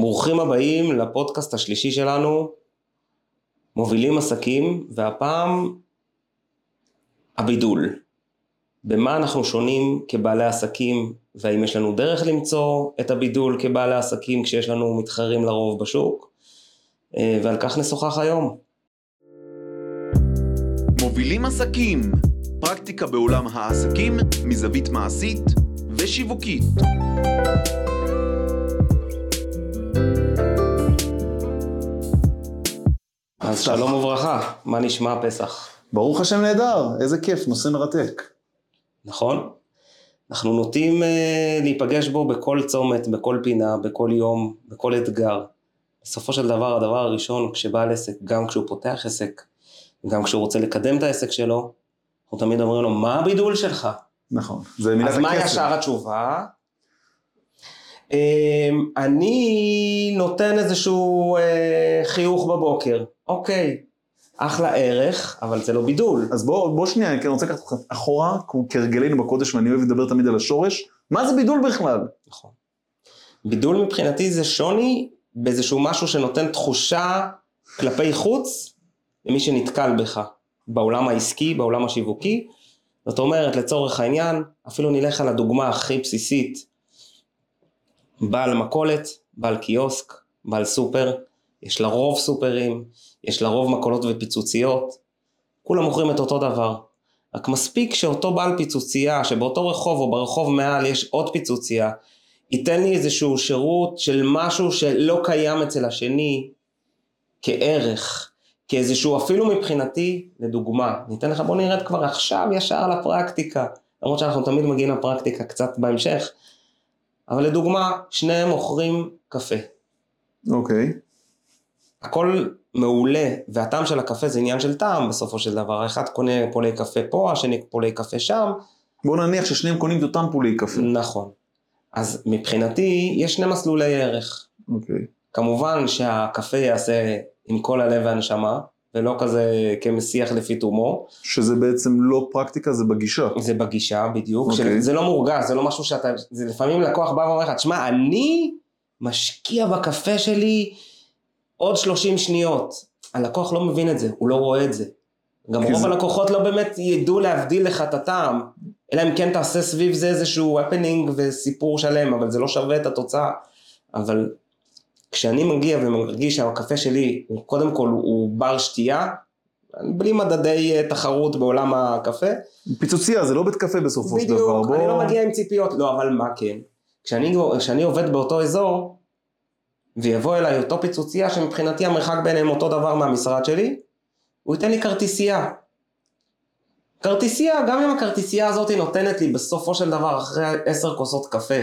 ברוכים הבאים לפודקאסט השלישי שלנו, מובילים עסקים, והפעם הבידול. במה אנחנו שונים כבעלי עסקים, והאם יש לנו דרך למצוא את הבידול כבעלי עסקים כשיש לנו מתחרים לרוב בשוק, אה, ועל כך נשוחח היום. מובילים עסקים, פרקטיקה בעולם העסקים מזווית מעשית ושיווקית. אז שלום וברכה, מה נשמע פסח? ברוך השם נהדר, איזה כיף, נושא מרתק. נכון? אנחנו נוטים אה, להיפגש בו בכל צומת, בכל פינה, בכל יום, בכל אתגר. בסופו של דבר, הדבר הראשון כשבעל עסק, גם כשהוא פותח עסק, גם כשהוא רוצה לקדם את העסק שלו, אנחנו תמיד אומרים לו, מה הבידול שלך? נכון, זה מילת אז מה. ישר התשובה? אמ, אני נותן איזשהו אה, חיוך בבוקר, אוקיי, אחלה ערך, אבל זה לא בידול. אז בוא, בוא שנייה, אני רוצה לקחת אותך אחורה, כהרגלנו בקודש, ואני אוהב לדבר תמיד על השורש. מה זה בידול בכלל? נכון. בידול מבחינתי זה שוני באיזשהו משהו שנותן תחושה כלפי חוץ למי שנתקל בך, בעולם העסקי, בעולם השיווקי. זאת אומרת, לצורך העניין, אפילו נלך על הדוגמה הכי בסיסית, בעל מכולת, בעל קיוסק, בעל סופר, יש לרוב סופרים, יש לרוב מכולות ופיצוציות, כולם מוכרים את אותו דבר. רק מספיק שאותו בעל פיצוצייה, שבאותו רחוב או ברחוב מעל יש עוד פיצוצייה, ייתן לי איזשהו שירות של משהו שלא קיים אצל השני כערך, כאיזשהו אפילו מבחינתי, לדוגמה, ניתן לך, בוא נרד כבר עכשיו ישר לפרקטיקה, למרות שאנחנו תמיד מגיעים לפרקטיקה קצת בהמשך, אבל לדוגמה, שניהם מוכרים קפה. אוקיי. הכל מעולה, והטעם של הקפה זה עניין של טעם בסופו של דבר, האחד קונה פולי קפה פה, השני פולי קפה שם, בוא נניח ששניהם קונים את אותם פולי קפה. נכון. אז מבחינתי יש שני מסלולי ערך. אוקיי. כמובן שהקפה יעשה עם כל הלב והנשמה, ולא כזה כמסיח לפי תומו, שזה בעצם לא פרקטיקה, זה בגישה. זה בגישה בדיוק, אוקיי. זה לא מורגש, זה לא משהו שאתה, זה לפעמים לקוח בא ואומר לך, תשמע, אני משקיע בקפה שלי עוד 30 שניות. הלקוח לא מבין את זה, הוא לא רואה את זה. גם רוב זה- הלקוחות לא באמת ידעו להבדיל לך את הטעם, אלא אם כן תעשה סביב זה איזשהו הפנינג וסיפור שלם, אבל זה לא שווה את התוצאה. אבל כשאני מגיע ומרגיש שהקפה שלי, הוא קודם כל הוא, בר שתייה, בלי מדדי אה, תחרות בעולם הקפה, פיצוצייה זה לא בית קפה בסופו של דבר. בדיוק, אני לא מגיע עם ציפיות, לא, אבל מה כן? כשאני, כשאני עובד באותו אזור, ויבוא אליי אותו פיצוצייה שמבחינתי המרחק ביניהם אותו דבר מהמשרד שלי, הוא ייתן לי כרטיסייה. כרטיסייה, גם אם הכרטיסייה הזאת נותנת לי בסופו של דבר אחרי עשר כוסות קפה,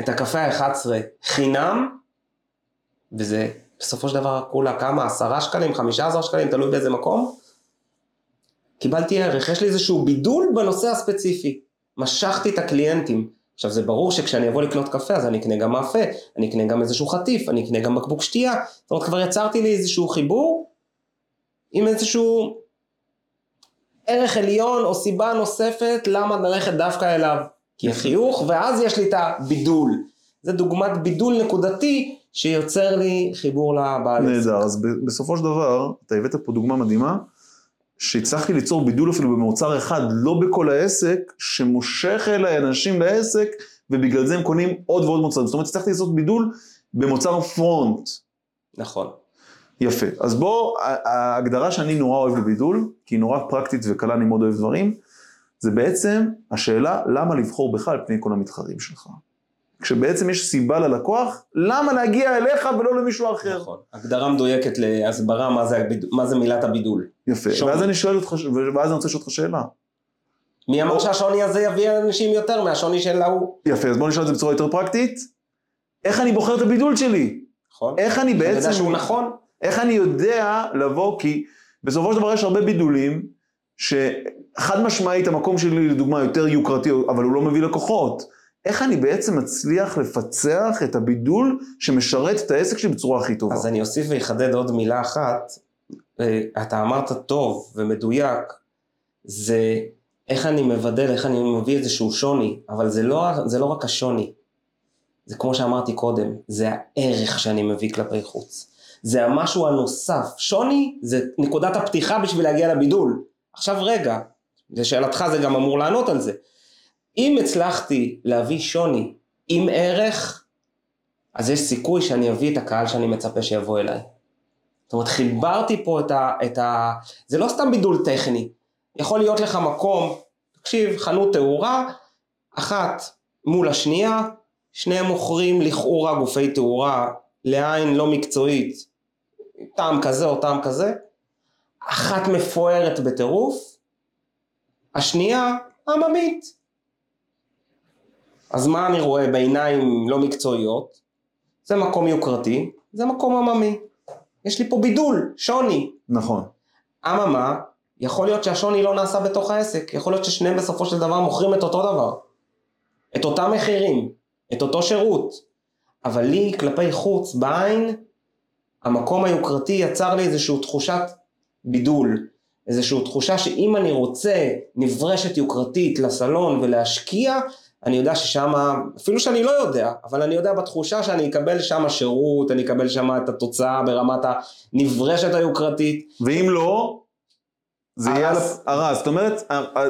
את הקפה ה-11 חינם, וזה בסופו של דבר כולה כמה? עשרה שקלים, חמישה עשר שקלים, תלוי באיזה מקום, קיבלתי ערך, יש לי איזשהו בידול בנושא הספציפי. משכתי את הקליינטים. עכשיו זה ברור שכשאני אבוא לקנות קפה אז אני אקנה גם מאפה, אני אקנה גם איזשהו חטיף, אני אקנה גם בקבוק שתייה. זאת אומרת כבר יצרתי לי איזשהו חיבור עם איזשהו ערך עליון או סיבה נוספת למה ללכת דווקא אליו. כי החיוך ואז יש לי את הבידול. זה דוגמת בידול נקודתי שיוצר לי חיבור לבעל. נהדר, אז בסופו של דבר, אתה הבאת פה דוגמה מדהימה, שהצלחתי ליצור בידול אפילו במוצר אחד, לא בכל העסק, שמושך אליי אנשים לעסק, ובגלל זה הם קונים עוד ועוד מוצרים. זאת אומרת, הצלחתי לעשות בידול במוצר פרונט. נכון. יפה. אז בוא, ההגדרה שאני נורא אוהב לבידול, כי היא נורא פרקטית וקלה, אני מאוד אוהב דברים, זה בעצם השאלה למה לבחור בך על פני כל המתחרים שלך. כשבעצם יש סיבה ללקוח, למה להגיע אליך ולא למישהו אחר. נכון. הגדרה מדויקת להסברה מה זה, הביד... מה זה מילת הבידול. יפה. שוני. ואז אני שואל אותך, ואז אני רוצה לשאול אותך שאלה. מי אמר או- שהשוני הזה יביא אנשים יותר מהשוני של ההוא? יפה, אז בוא נשאל את זה בצורה יותר פרקטית. איך אני בוחר את הבידול שלי? נכון? איך אני אתה יודע בעצם... שהוא נכון? איך אני יודע לבוא, כי בסופו של דבר יש הרבה בידולים, שחד משמעית המקום שלי לדוגמה יותר יוקרתי, אבל הוא לא מביא לקוחות. איך אני בעצם מצליח לפצח את הבידול שמשרת את העסק שלי בצורה הכי טובה? אז אני אוסיף ואחדד עוד מילה אחת. אה, אתה אמרת טוב ומדויק, זה איך אני מבדל, איך אני מביא איזשהו שוני, אבל זה לא, זה לא רק השוני. זה כמו שאמרתי קודם, זה הערך שאני מביא כלפי חוץ. זה המשהו הנוסף. שוני זה נקודת הפתיחה בשביל להגיע לבידול. עכשיו רגע, לשאלתך זה גם אמור לענות על זה. אם הצלחתי להביא שוני עם ערך, אז יש סיכוי שאני אביא את הקהל שאני מצפה שיבוא אליי. זאת אומרת, חיברתי פה את ה... את ה... זה לא סתם בידול טכני. יכול להיות לך מקום, תקשיב, חנות תאורה, אחת מול השנייה, שניהם מוכרים לכאורה גופי תאורה לעין לא מקצועית, טעם כזה או טעם כזה, אחת מפוארת בטירוף, השנייה עממית. אז מה אני רואה בעיניים לא מקצועיות? זה מקום יוקרתי, זה מקום עממי. יש לי פה בידול, שוני. נכון. אממה, יכול להיות שהשוני לא נעשה בתוך העסק, יכול להיות ששניהם בסופו של דבר מוכרים את אותו דבר, את אותם מחירים, את אותו שירות, אבל לי כלפי חוץ, בעין, המקום היוקרתי יצר לי איזושהי תחושת בידול, איזושהי תחושה שאם אני רוצה נברשת יוקרתית לסלון ולהשקיע, אני יודע ששם, אפילו שאני לא יודע, אבל אני יודע בתחושה שאני אקבל שם שירות, אני אקבל שם את התוצאה ברמת הנברשת היוקרתית. ואם לא, זה יהיה על הרס. הרס. זאת אומרת,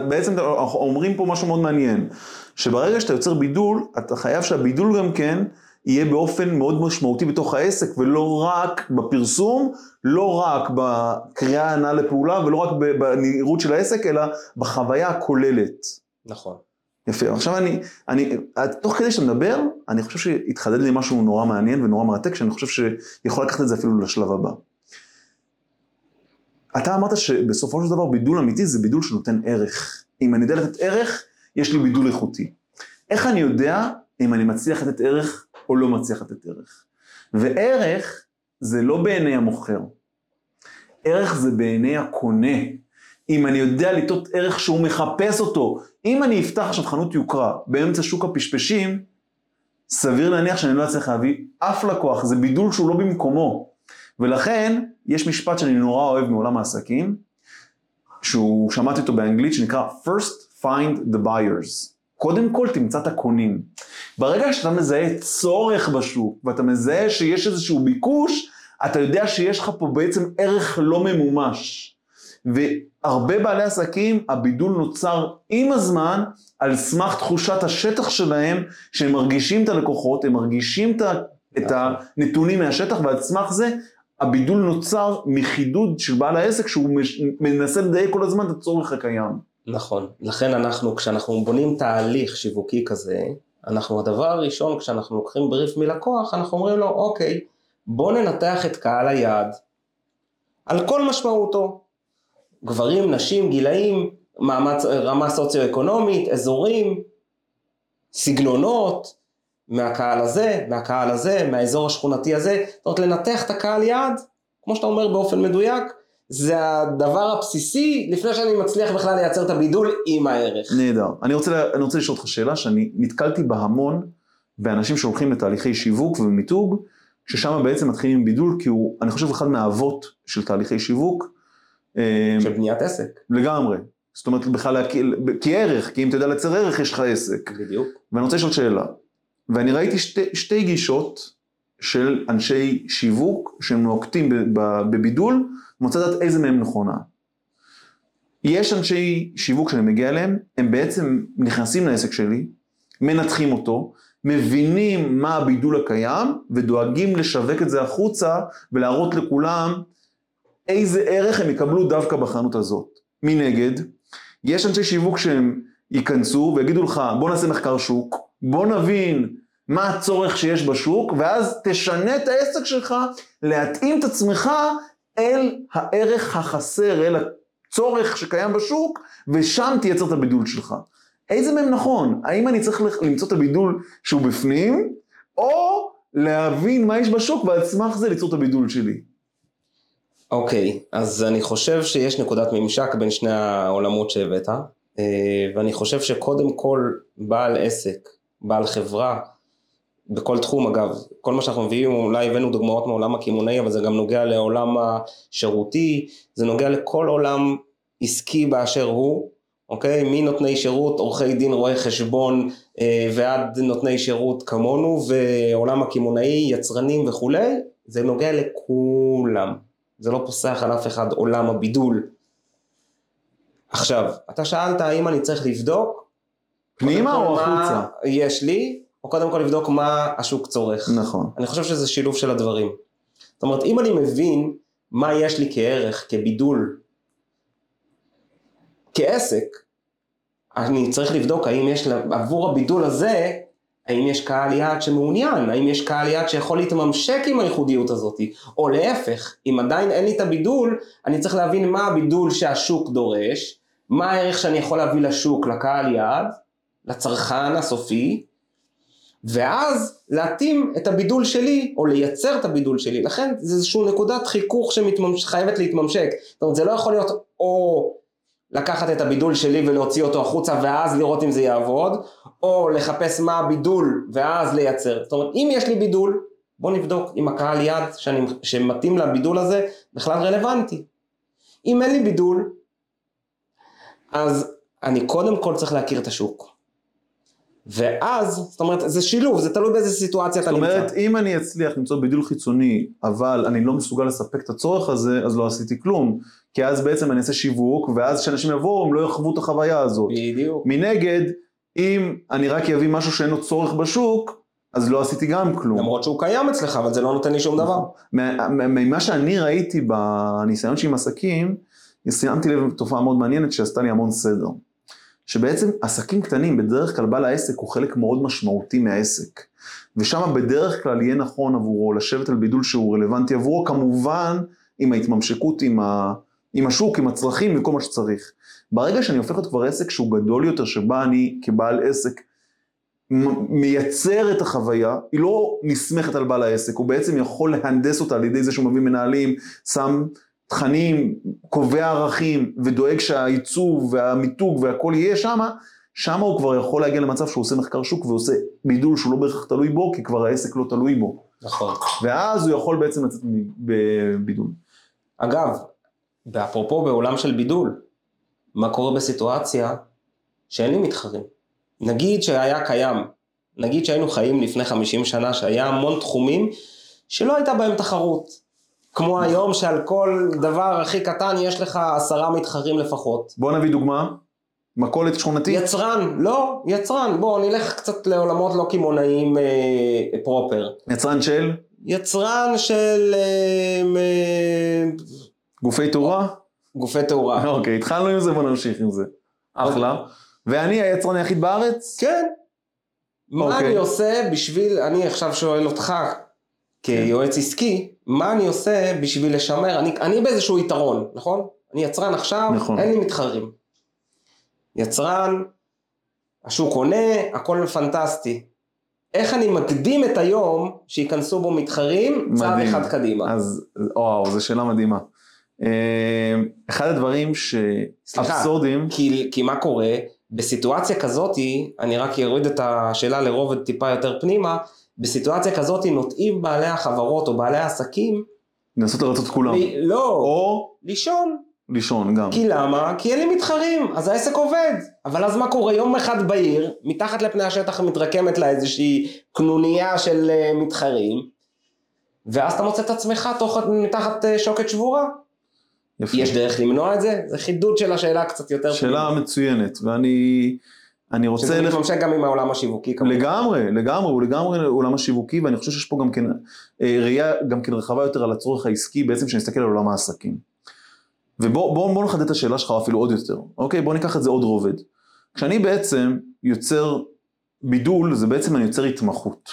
בעצם אנחנו אומרים פה משהו מאוד מעניין, שברגע שאתה יוצר בידול, אתה חייב שהבידול גם כן יהיה באופן מאוד משמעותי בתוך העסק, ולא רק בפרסום, לא רק בקריאה הנעה לפעולה, ולא רק בנראות של העסק, אלא בחוויה הכוללת. נכון. יפה, עכשיו אני, אני, תוך כדי שאתה מדבר, אני חושב שהתחדד לי משהו נורא מעניין ונורא מרתק, שאני חושב שיכול לקחת את זה אפילו לשלב הבא. אתה אמרת שבסופו של דבר בידול אמיתי זה בידול שנותן ערך. אם אני יודע לתת ערך, יש לי בידול איכותי. איך אני יודע אם אני מצליח לתת ערך או לא מצליח לתת ערך? וערך זה לא בעיני המוכר. ערך זה בעיני הקונה. אם אני יודע לטעות ערך שהוא מחפש אותו, אם אני אפתח עכשיו חנות יוקרה באמצע שוק הפשפשים, סביר להניח שאני לא אצליח להביא אף לקוח, זה בידול שהוא לא במקומו. ולכן, יש משפט שאני נורא אוהב מעולם העסקים, שהוא, שמעתי אותו באנגלית, שנקרא First Find the Buyers. קודם כל תמצא את הקונים. ברגע שאתה מזהה צורך בשוק, ואתה מזהה שיש איזשהו ביקוש, אתה יודע שיש לך פה בעצם ערך לא ממומש. והרבה בעלי עסקים, הבידול נוצר עם הזמן על סמך תחושת השטח שלהם, שהם מרגישים את הלקוחות, הם מרגישים את, את הנתונים מהשטח, ועל סמך זה הבידול נוצר מחידוד של בעל העסק, שהוא מנסה לדייק כל הזמן את הצורך הקיים. נכון. לכן אנחנו, כשאנחנו בונים תהליך שיווקי כזה, אנחנו הדבר הראשון, כשאנחנו לוקחים בריף מלקוח, אנחנו אומרים לו, אוקיי, בוא ננתח את קהל היעד על כל משמעותו. גברים, נשים, גילאים, מעמד, רמה סוציו-אקונומית, אזורים, סגנונות, מהקהל הזה, מהקהל הזה, מהאזור השכונתי הזה, זאת אומרת לנתח את הקהל יעד, כמו שאתה אומר באופן מדויק, זה הדבר הבסיסי לפני שאני מצליח בכלל לייצר את הבידול עם הערך. נהדר. אני רוצה, אני רוצה לשאול אותך שאלה שאני נתקלתי בה המון באנשים שהולכים לתהליכי שיווק ומיתוג, ששם בעצם מתחילים עם בידול, כי הוא, אני חושב, אחד מהאבות של תהליכי שיווק. של בניית עסק. לגמרי. זאת אומרת, בכלל, להכיר- כי ערך, כי אם אתה יודע לייצר ערך, יש לך עסק. בדיוק. ואני רוצה לשאול שאלה. ואני ראיתי שתי, שתי גישות של אנשי שיווק שהם נוקטים בבידול, רוצה לדעת איזה מהם נכונה. יש אנשי שיווק שאני מגיע אליהם, הם בעצם נכנסים לעסק שלי, מנתחים אותו, מבינים מה הבידול הקיים, ודואגים לשווק את זה החוצה ולהראות לכולם איזה ערך הם יקבלו דווקא בחנות הזאת. מנגד, יש אנשי שיווק שהם ייכנסו ויגידו לך, בוא נעשה מחקר שוק, בוא נבין מה הצורך שיש בשוק, ואז תשנה את העסק שלך, להתאים את עצמך אל הערך החסר, אל הצורך שקיים בשוק, ושם תייצר את הבידול שלך. איזה מהם נכון? האם אני צריך למצוא את הבידול שהוא בפנים, או להבין מה יש בשוק ועל סמך זה ליצור את הבידול שלי? אוקיי, אז אני חושב שיש נקודת ממשק בין שני העולמות שהבאת, אה, ואני חושב שקודם כל בעל עסק, בעל חברה, בכל תחום אגב, כל מה שאנחנו מביאים, אולי הבאנו דוגמאות מעולם הקמעונאי, אבל זה גם נוגע לעולם השירותי, זה נוגע לכל עולם עסקי באשר הוא, אוקיי? מנותני שירות, עורכי דין, רואי חשבון אה, ועד נותני שירות כמונו ועולם הקמעונאי, יצרנים וכולי, זה נוגע לכולם. זה לא פוסח על אף אחד עולם הבידול. עכשיו, אתה שאלת האם אני צריך לבדוק? פנימה או החוצה? יש לי, או קודם כל לבדוק מה השוק צורך. נכון. אני חושב שזה שילוב של הדברים. זאת אומרת, אם אני מבין מה יש לי כערך, כבידול, כעסק, אני צריך לבדוק האם יש עבור הבידול הזה, האם יש קהל יעד שמעוניין, האם יש קהל יעד שיכול להתממשק עם הייחודיות הזאת, או להפך, אם עדיין אין לי את הבידול, אני צריך להבין מה הבידול שהשוק דורש, מה הערך שאני יכול להביא לשוק, לקהל יעד, לצרכן הסופי, ואז להתאים את הבידול שלי, או לייצר את הבידול שלי. לכן זה איזושהי נקודת חיכוך שחייבת להתממשק. זאת אומרת, זה לא יכול להיות או לקחת את הבידול שלי ולהוציא אותו החוצה ואז לראות אם זה יעבוד, או לחפש מה הבידול ואז לייצר. זאת אומרת, אם יש לי בידול, בוא נבדוק אם הקהל יעד שאני, שמתאים לבידול הזה בכלל רלוונטי. אם אין לי בידול, אז אני קודם כל צריך להכיר את השוק. ואז, זאת אומרת, זה שילוב, זה תלוי באיזה סיטואציה אתה זאת נמצא. אומרת, אם אני אצליח למצוא בידול חיצוני, אבל אני לא מסוגל לספק את הצורך הזה, אז לא עשיתי כלום. כי אז בעצם אני אעשה שיווק, ואז כשאנשים יבואו, הם לא יחוו את החוויה הזאת. בדיוק. מנגד, אם אני רק אביא משהו שאין לו צורך בשוק, אז לא עשיתי גם כלום. למרות שהוא קיים אצלך, אבל זה לא נותן לי שום דבר. מה- מה- ממה שאני ראיתי בניסיון שלי עם עסקים, סיימתי לב תופעה מאוד מעניינת שעשתה לי המון סדר. שבעצם עסקים קטנים, בדרך כלל בעל העסק הוא חלק מאוד משמעותי מהעסק. ושם בדרך כלל יהיה נכון עבורו לשבת על בידול שהוא רלוונטי עבורו, כמובן עם ההתממשקות עם, ה, עם השוק, עם הצרכים וכל מה שצריך. ברגע שאני הופך להיות כבר עסק שהוא גדול יותר, שבה אני כבעל עסק מ- מייצר את החוויה, היא לא נסמכת על בעל העסק, הוא בעצם יכול להנדס אותה על ידי זה שהוא מביא מנהלים, שם תכנים, קובע ערכים ודואג שהעיצוב והמיתוג והכל יהיה שמה, שמה הוא כבר יכול להגיע למצב שהוא עושה מחקר שוק ועושה בידול שהוא לא בהכרח תלוי בו, כי כבר העסק לא תלוי בו. נכון. ואז הוא יכול בעצם לצאת בבידול. אגב, ואפרופו בעולם של בידול, מה קורה בסיטואציה שאין לי מתחרים? נגיד שהיה קיים, נגיד שהיינו חיים לפני 50 שנה, שהיה המון תחומים שלא הייתה בהם תחרות. כמו היום שעל כל דבר הכי קטן יש לך עשרה מתחרים לפחות. בוא נביא דוגמה, מכולת שכונתית. יצרן, לא, יצרן, בואו נלך קצת לעולמות לא קמעונאיים אה, פרופר. יצרן של יצרן של אה, אה, גופי תאורה. גופי תאורה. אוקיי, התחלנו עם זה, בוא נמשיך עם זה. אחלה. ואני היצרן היחיד בארץ? כן. מה אוקיי. אני עושה בשביל, אני עכשיו שואל אותך כיועץ עסקי, מה אני עושה בשביל לשמר, אני, אני באיזשהו יתרון, נכון? אני יצרן עכשיו, נכון. אין לי מתחרים. יצרן, השוק עונה, הכל פנטסטי. איך אני מקדים את היום שייכנסו בו מתחרים צעד. אחד קדימה? אז, וואו, זו שאלה מדהימה. אה, אחד הדברים. שאבסורדים, כי, כי מה קורה? בסיטואציה כזאתי, אני רק אוריד את השאלה לרובד טיפה יותר פנימה, בסיטואציה כזאתי נוטעים בעלי החברות או בעלי העסקים, לנסות לרצות את כולם. ל- לא, או לישון. לישון גם. כי למה? כי אין לי מתחרים, אז העסק עובד. אבל אז מה קורה? יום אחד בעיר, מתחת לפני השטח מתרקמת לה איזושהי קנוניה של אה, מתחרים, ואז אתה מוצא את עצמך תוך, מתחת אה, שוקת שבורה. יפה. יש דרך למנוע את זה? זה חידוד של השאלה קצת יותר שאלה מצוינת, ואני אני רוצה... שזה לח- מתממשק גם עם העולם השיווקי כמובן. לגמרי, לגמרי, הוא לגמרי עולם השיווקי, ואני חושב שיש פה גם כן אה, ראייה גם כן רחבה יותר על הצורך העסקי, בעצם שנסתכל על עולם העסקים. ובוא בוא, בוא נחדד את השאלה שלך אפילו עוד יותר, אוקיי? בוא ניקח את זה עוד רובד. כשאני בעצם יוצר בידול, זה בעצם אני יוצר התמחות.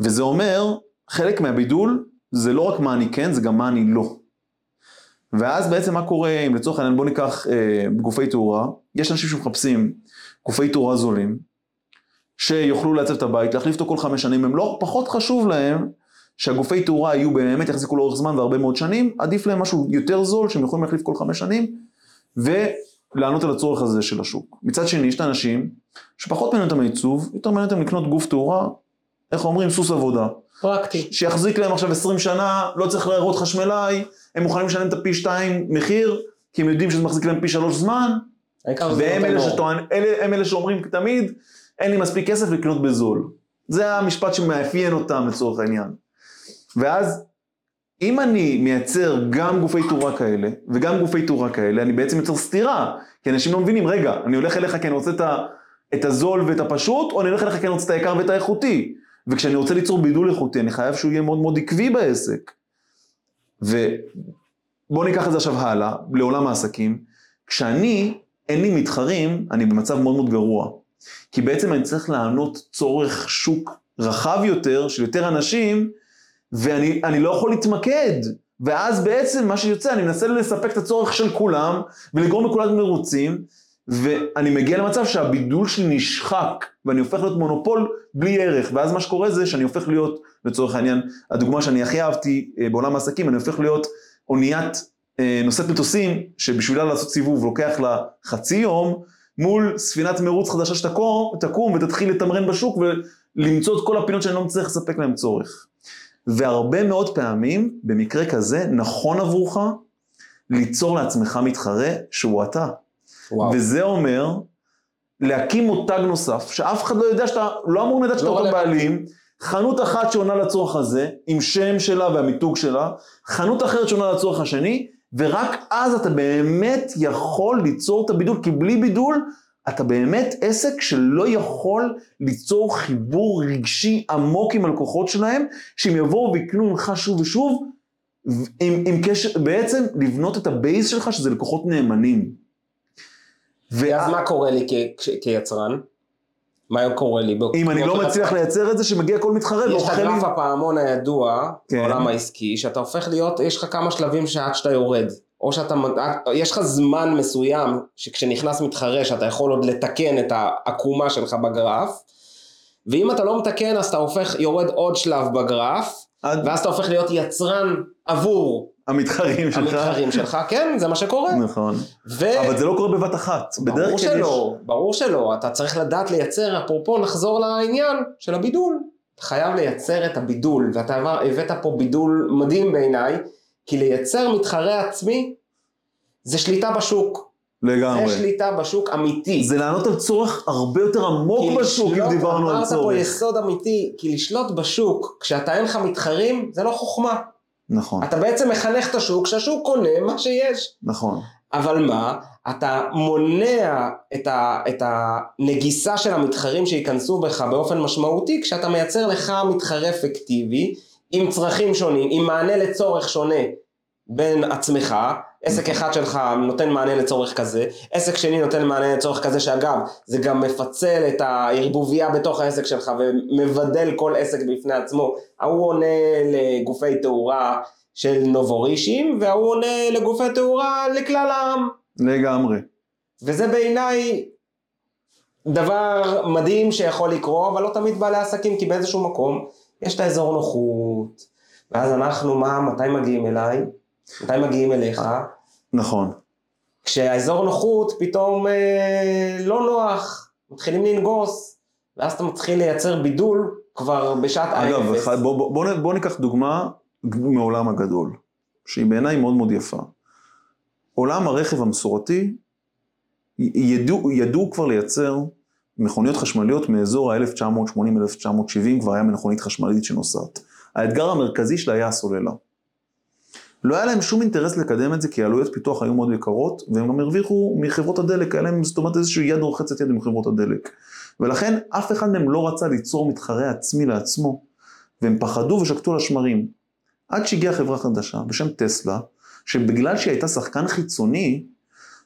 וזה אומר, חלק מהבידול זה לא רק מה אני כן, זה גם מה אני לא. ואז בעצם מה קורה, אם לצורך העניין בוא ניקח אה, גופי תאורה, יש אנשים שמחפשים גופי תאורה זולים, שיוכלו לעצב את הבית, להחליף אותו כל חמש שנים, הם לא פחות חשוב להם שהגופי תאורה יהיו באמת יחזיקו לאורך זמן והרבה מאוד שנים, עדיף להם משהו יותר זול שהם יכולים להחליף כל חמש שנים, ולענות על הצורך הזה של השוק. מצד שני, יש את האנשים שפחות מעניין אותם העיצוב, יותר מעניין אותם לקנות גוף תאורה, איך אומרים, סוס עבודה. פרקטי. שיחזיק להם עכשיו 20 שנה, לא צריך להראות חשמלאי, הם מוכנים לשלם את הפי שתיים מחיר, כי הם יודעים שזה מחזיק להם פי שלוש זמן, העיקר זה והם נותן אלה. שטוען, אלה, הם אלה שאומרים תמיד, אין לי מספיק כסף לקנות בזול. זה המשפט שמאפיין אותם לצורך העניין. ואז, אם אני מייצר גם גופי תאורה כאלה, וגם גופי תאורה כאלה, אני בעצם יוצר סתירה. כי אנשים לא מבינים, רגע, אני הולך אליך כי אני רוצה את, ה, את הזול ואת הפשוט, או אני הולך אליך כי אני רוצה את היקר ואת האיכותי. וכשאני רוצה ליצור בידול איכותי, אני חייב שהוא יהיה מאוד מאוד עקבי בעסק. ובואו ניקח את זה עכשיו הלאה, לעולם העסקים. כשאני, אין לי מתחרים, אני במצב מאוד מאוד גרוע. כי בעצם אני צריך לענות צורך שוק רחב יותר, של יותר אנשים, ואני אני לא יכול להתמקד. ואז בעצם מה שיוצא, אני מנסה לספק את הצורך של כולם, ולגרום לכולם מרוצים, ואני מגיע למצב שהבידול שלי נשחק, ואני הופך להיות מונופול בלי ערך, ואז מה שקורה זה שאני הופך להיות, לצורך העניין, הדוגמה שאני הכי אהבתי אה, בעולם העסקים, אני הופך להיות אוניית נושאת מטוסים, שבשבילה לעשות סיבוב לוקח לה חצי יום, מול ספינת מרוץ חדשה שתקום תקום ותתחיל לתמרן בשוק ולמצוא את כל הפינות שאני לא מצליח לספק להם צורך. והרבה מאוד פעמים, במקרה כזה, נכון עבורך ליצור לעצמך מתחרה שהוא אתה. וואו. וזה אומר להקים מותג נוסף, שאף אחד לא יודע שאתה, לא אמור לדעת שאתה לא אותו. בעלים, חנות אחת שעונה לצורך הזה, עם שם שלה והמיתוג שלה, חנות אחרת שעונה לצורך השני, ורק אז אתה באמת יכול ליצור את הבידול, כי בלי בידול אתה באמת עסק שלא יכול ליצור חיבור רגשי עמוק עם הלקוחות שלהם, שהם יבואו ויקנו ממך שוב ושוב, עם, עם קשר, בעצם לבנות את הבייס שלך שזה לקוחות נאמנים. ואז מה קורה לי כ- כש- כיצרן? מה קורה לי? אם אני לא מצליח לייצר את זה, שמגיע כל מתחרה יש את. הגרף הפעמון הידוע כן. בעולם העסקי, שאתה הופך להיות, יש לך כמה שלבים שעד שאתה יורד. או שאתה, יש לך זמן מסוים שכשנכנס מתחרה שאתה יכול עוד לתקן את העקומה שלך בגרף, ואם אתה לא מתקן אז אתה הופך, יורד עוד שלב בגרף, עד ואז אתה הופך להיות יצרן עבור המתחרים שלך. המתחרים שלך, כן, זה מה שקורה. נכון. ו... אבל זה לא קורה בבת אחת. ברור יש... שלא, ברור שלא, אתה צריך לדעת לייצר, אפרופו נחזור לעניין של הבידול, אתה חייב לייצר את הבידול, ואתה הבאת פה בידול מדהים בעיניי, כי לייצר מתחרה עצמי זה שליטה בשוק, לגמרי. זה שליטה בשוק אמיתי. זה לענות על צורך הרבה יותר עמוק בשוק, אם דיברנו על אמרת פה צורך. יסוד אמיתי, כי לשלוט בשוק, כשאתה אין לך מתחרים, זה לא חוכמה. נכון, אתה בעצם מחנך את השוק, שהשוק קונה מה שיש. נכון. אבל מה, אתה מונע את, ה, את הנגיסה של המתחרים שייכנסו בך באופן משמעותי כשאתה מייצר לך מתחרה פיקטיבי עם צרכים שונים, עם מענה לצורך שונה בין עצמך, עסק אחד שלך נותן מענה לצורך כזה, עסק שני נותן מענה לצורך כזה שאגב זה גם מפצל את הערבוביה בתוך העסק שלך ומבדל כל עסק בפני עצמו, ההוא עונה לגופי תאורה של נובורישים וההוא עונה לגופי תאורה לכלל העם לגמרי. וזה בעיניי דבר מדהים שיכול לקרות, אבל לא תמיד בעלי עסקים, כי באיזשהו מקום יש את האזור נוחות, ואז אנחנו, מה, מתי מגיעים אליי? מתי מגיעים אליך? נכון. כשהאזור נוחות פתאום אה, לא נוח, מתחילים לנגוס, ואז אתה מתחיל לייצר בידול כבר בשעת אגב, האפס. אחד- בוא, בוא, בוא, בוא ניקח דוגמה מעולם הגדול, שהיא בעיניי מאוד מאוד יפה. עולם הרכב המסורתי, ידעו, ידעו כבר לייצר מכוניות חשמליות מאזור ה-1980-1970, כבר היה מכונית חשמלית שנוסעת. האתגר המרכזי שלה היה הסוללה. לא היה להם שום אינטרס לקדם את זה, כי עלויות פיתוח היו מאוד יקרות, והם גם הרוויחו מחברות הדלק, היה להם זאת אומרת איזושהי יד רוחצת יד עם חברות הדלק. ולכן אף אחד מהם לא רצה ליצור מתחרה עצמי לעצמו, והם פחדו ושקטו על השמרים. עד שהגיעה חברה חדשה בשם טסלה, שבגלל שהיא הייתה שחקן חיצוני,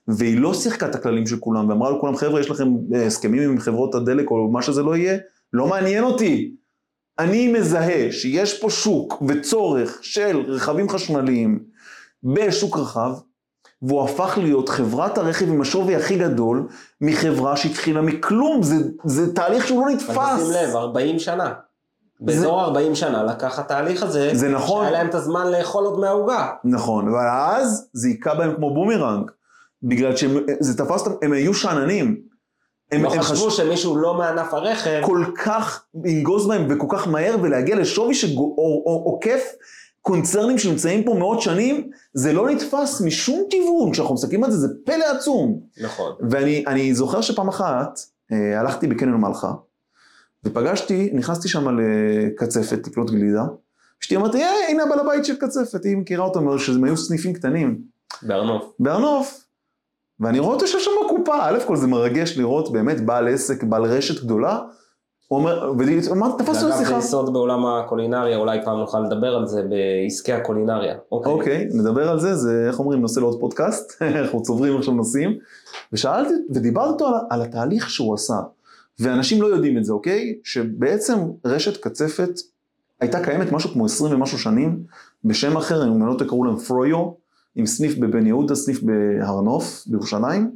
והיא לא שיחקה את הכללים של כולם, ואמרה לכולם, חבר'ה, יש לכם אה, הסכמים עם חברות הדלק או מה שזה לא יהיה, לא מעניין אותי. אני מזהה שיש פה שוק וצורך של רכבים חשמליים בשוק רחב, והוא הפך להיות חברת הרכב עם השווי הכי גדול מחברה שהתחילה מכלום, זה, זה תהליך שהוא לא נתפס. אבל תשים לב, 40 שנה. באזור 40 שנה לקח התהליך הזה, זה נכון. שהיה להם את הזמן לאכול עוד מהעוגה. נכון, אבל אז זה היכה בהם כמו בומרנג, בגלל שזה תפס אותם, הם היו שאננים. הם, לא הם חשבו חש... שמישהו לא מענף הרכב, כל כך לנגוס בהם וכל כך מהר ולהגיע לשווי שעוקף קונצרנים שנמצאים פה מאות שנים, זה לא נתפס משום כיוון, כשאנחנו מסתכלים על זה, זה פלא עצום. נכון. ואני אני זוכר שפעם אחת, אה, הלכתי בקניון מלחה, ופגשתי, נכנסתי שם לקצפת, לקנות גלידה, אשתי אמרתי, אה, הנה הבעל הבית של קצפת, היא מכירה אותם, שהם היו סניפים קטנים, בהר נוף. בהר נוף. ואני רואה אותו שיש שם קופה, א' כל זה מרגש לראות באמת בעל עסק, בעל רשת גדולה, הוא אומר, ואמרתי, תפסנו זה אגב, שיחה. זה יסוד בעולם הקולינריה, אולי פעם נוכל לדבר על זה בעסקי הקולינריה. אוקיי. אוקיי, נדבר על זה, זה איך אומרים, נושא לעוד פודקאסט, אנחנו צוברים עכשיו נושאים, ושאלתי, ודיברתי על, על התהליך שהוא עשה, ואנשים לא יודעים את זה, אוקיי? שבעצם רשת קצפת הייתה קיימת משהו כמו 20 ומשהו שנים, בשם אחר, אם לא טועה קראו להם פרויו, עם סניף בבן יהודה, סניף בהר נוף, בירושלים,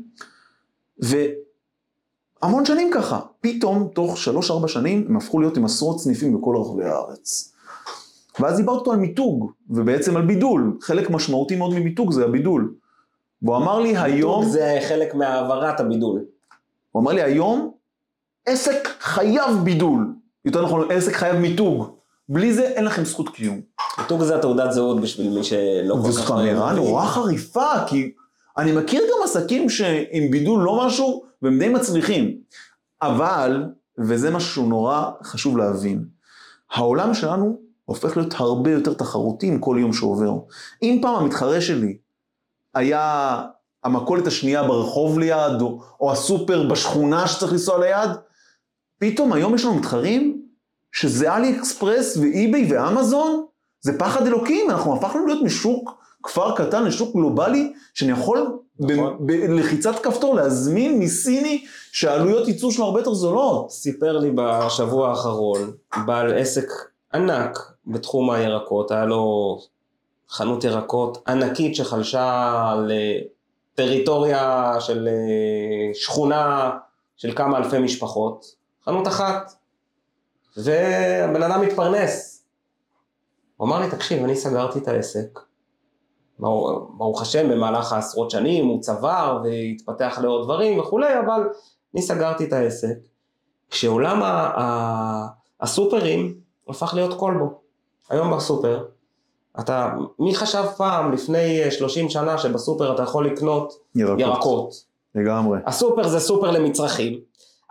והמון שנים ככה, פתאום תוך 3-4 שנים הם הפכו להיות עם עשרות סניפים בכל רחבי הארץ. ואז דיברתי אותו על מיתוג, ובעצם על בידול, חלק משמעותי מאוד ממיתוג זה הבידול. והוא אמר לי היום, זה חלק מהעברת הבידול. הוא אמר לי היום, עסק חייב בידול, יותר נכון, עסק חייב מיתוג, בלי זה אין לכם זכות קיום. מיתוג זה התעודת זהות בשביל מי שלא כל כך... וזאת אמירה. נורא חריפה, כי אני מכיר גם עסקים שעם בידול לא משהו, והם די מצליחים. אבל, וזה משהו שהוא נורא חשוב להבין, העולם שלנו הופך להיות הרבה יותר תחרותי עם כל יום שעובר. אם פעם המתחרה שלי היה המכולת השנייה ברחוב ליד, או, או הסופר בשכונה שצריך לנסוע ליד, פתאום היום יש לנו מתחרים שזה אלי אקספרס ואיביי ואמזון, זה פחד אלוקים, אנחנו הפכנו להיות משוק כפר קטן לשוק גלובלי, שאני יכול נכון. בלחיצת כפתור להזמין מסיני שהעלויות ייצור שלו הרבה יותר זולות. סיפר לי בשבוע האחרון, בעל עסק ענק בתחום הירקות, היה לו חנות ירקות ענקית שחלשה על אה, של אה, שכונה של כמה אלפי משפחות, חנות אחת, והבן אדם מתפרנס. הוא אמר לי, תקשיב, אני סגרתי את העסק, ברוך השם, במהלך העשרות שנים הוא צבר והתפתח לעוד דברים וכולי, אבל אני סגרתי את העסק, כשעולם הסופרים הפך להיות כלבו. היום בסופר, אתה, מי חשב פעם, לפני אה, 30 שנה, שבסופר אתה יכול לקנות ירקות. ירקות? לגמרי. הסופר זה סופר למצרכים,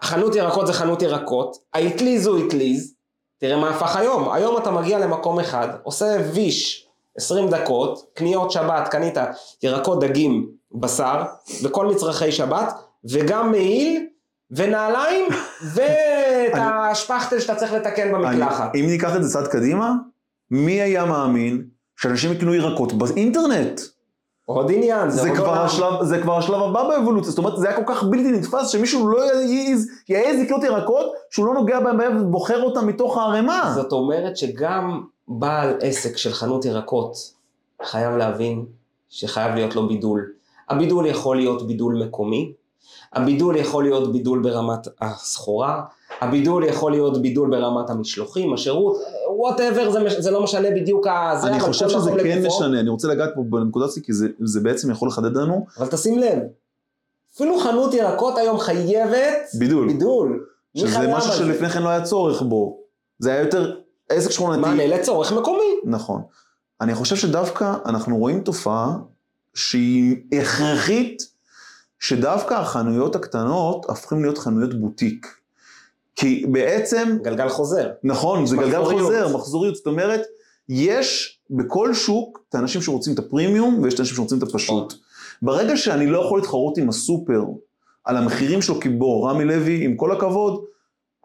החנות ירקות זה חנות ירקות, האטליז הוא אטליז, תראה מה הפך היום, היום אתה מגיע למקום אחד, עושה ויש 20 דקות, קניות שבת, קנית ירקות, דגים, בשר, וכל מצרכי שבת, וגם מעיל, ונעליים, ואת השפכטל שאתה צריך לתקן במקלחת. אם ניקח את זה צעד קדימה, מי היה מאמין שאנשים יקנו ירקות באינטרנט? עוד עניין, זה עוד כבר, עולם. השלב, זה כבר השלב הבא באבולוציה, זאת אומרת זה היה כל כך בלתי נתפס שמישהו לא יעז, יעז לקנות ירקות שהוא לא נוגע בהם ובוחר אותם מתוך הערימה. זאת אומרת שגם בעל עסק של חנות ירקות חייב להבין שחייב להיות לו בידול. הבידול יכול להיות בידול מקומי, הבידול יכול להיות בידול ברמת הסחורה, הבידול יכול להיות בידול ברמת המשלוחים, השירות, whatever, זה, מש- זה לא משנה בדיוק ה... זה, אני חושב שזה כן לגופו. משנה, אני רוצה לגעת פה בנקודה הזאת כי זה, זה בעצם יכול לחדד לנו אבל תשים לב, אפילו חנות ירקות היום חייבת בידול, בידול. שזה משהו? שלפני כן לא היה צורך בו, זה היה יותר עסק שכונתי. מענה לצורך מקומי. נכון. אני חושב שדווקא אנחנו רואים תופעה שהיא הכרחית, שדווקא החנויות הקטנות הפכים להיות חנויות בוטיק. כי בעצם, גלגל חוזר. נכון, זה גלגל. חוזר, מחזוריות, זאת אומרת, יש בכל שוק את האנשים שרוצים את הפרימיום ויש את האנשים שרוצים את הפשוט. ברגע שאני לא יכול להתחרות עם הסופר על המחירים שלו, כי בוא, רמי לוי, עם כל הכבוד,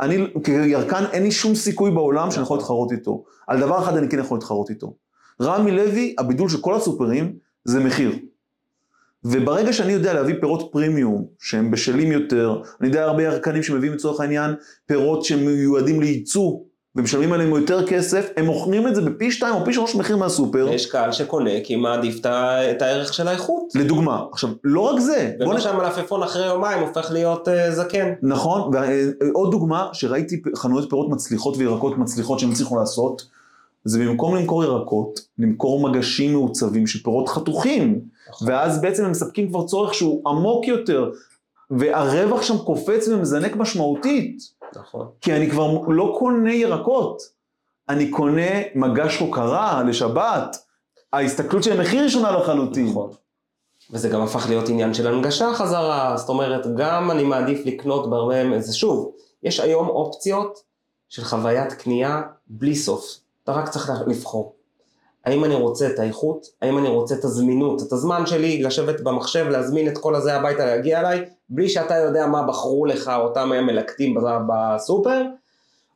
אני כירקן אין לי שום סיכוי בעולם שאני יכול להתחרות איתו. על דבר אחד אני כן יכול להתחרות איתו. רמי לוי, הבידול של כל הסופרים זה מחיר. וברגע שאני יודע להביא פירות פרימיום, שהם בשלים יותר, אני יודע הרבה ירקנים שמביאים לצורך העניין פירות שמיועדים לייצוא, ומשלמים עליהם יותר כסף, הם מוכרים את זה בפי שתיים או פי שלוש מחיר מהסופר. יש קהל שקונה כי מעדיף את הערך של האיכות. לדוגמה, עכשיו, לא רק זה, נ- שהמלפפון אחרי יומיים הופך להיות אה, זקן. נכון, ועוד דוגמה שראיתי חנויות פירות מצליחות וירקות מצליחות שהם הצליחו לעשות, זה במקום למכור ירקות, למכור מגשים מעוצבים של פירות חתוכים. ואז בעצם הם מספקים כבר צורך שהוא עמוק יותר, והרווח שם קופץ ומזנק משמעותית, נכון. כי אני כבר לא קונה ירקות, אני קונה מגש הוקרה לשבת, ההסתכלות של המחיר היא שונה לחלוטין. נכון. וזה גם הפך להיות עניין של הנגשה חזרה, זאת אומרת, גם אני מעדיף לקנות בהרבה, זה שוב, יש היום אופציות של חוויית קנייה בלי סוף. אתה רק צריך לבחור. האם אני רוצה את האיכות, האם אני רוצה את הזמינות, את הזמן שלי לשבת במחשב, להזמין את כל הזה הביתה, להגיע אליי, בלי שאתה יודע מה בחרו לך אותם מלקטים בסופר,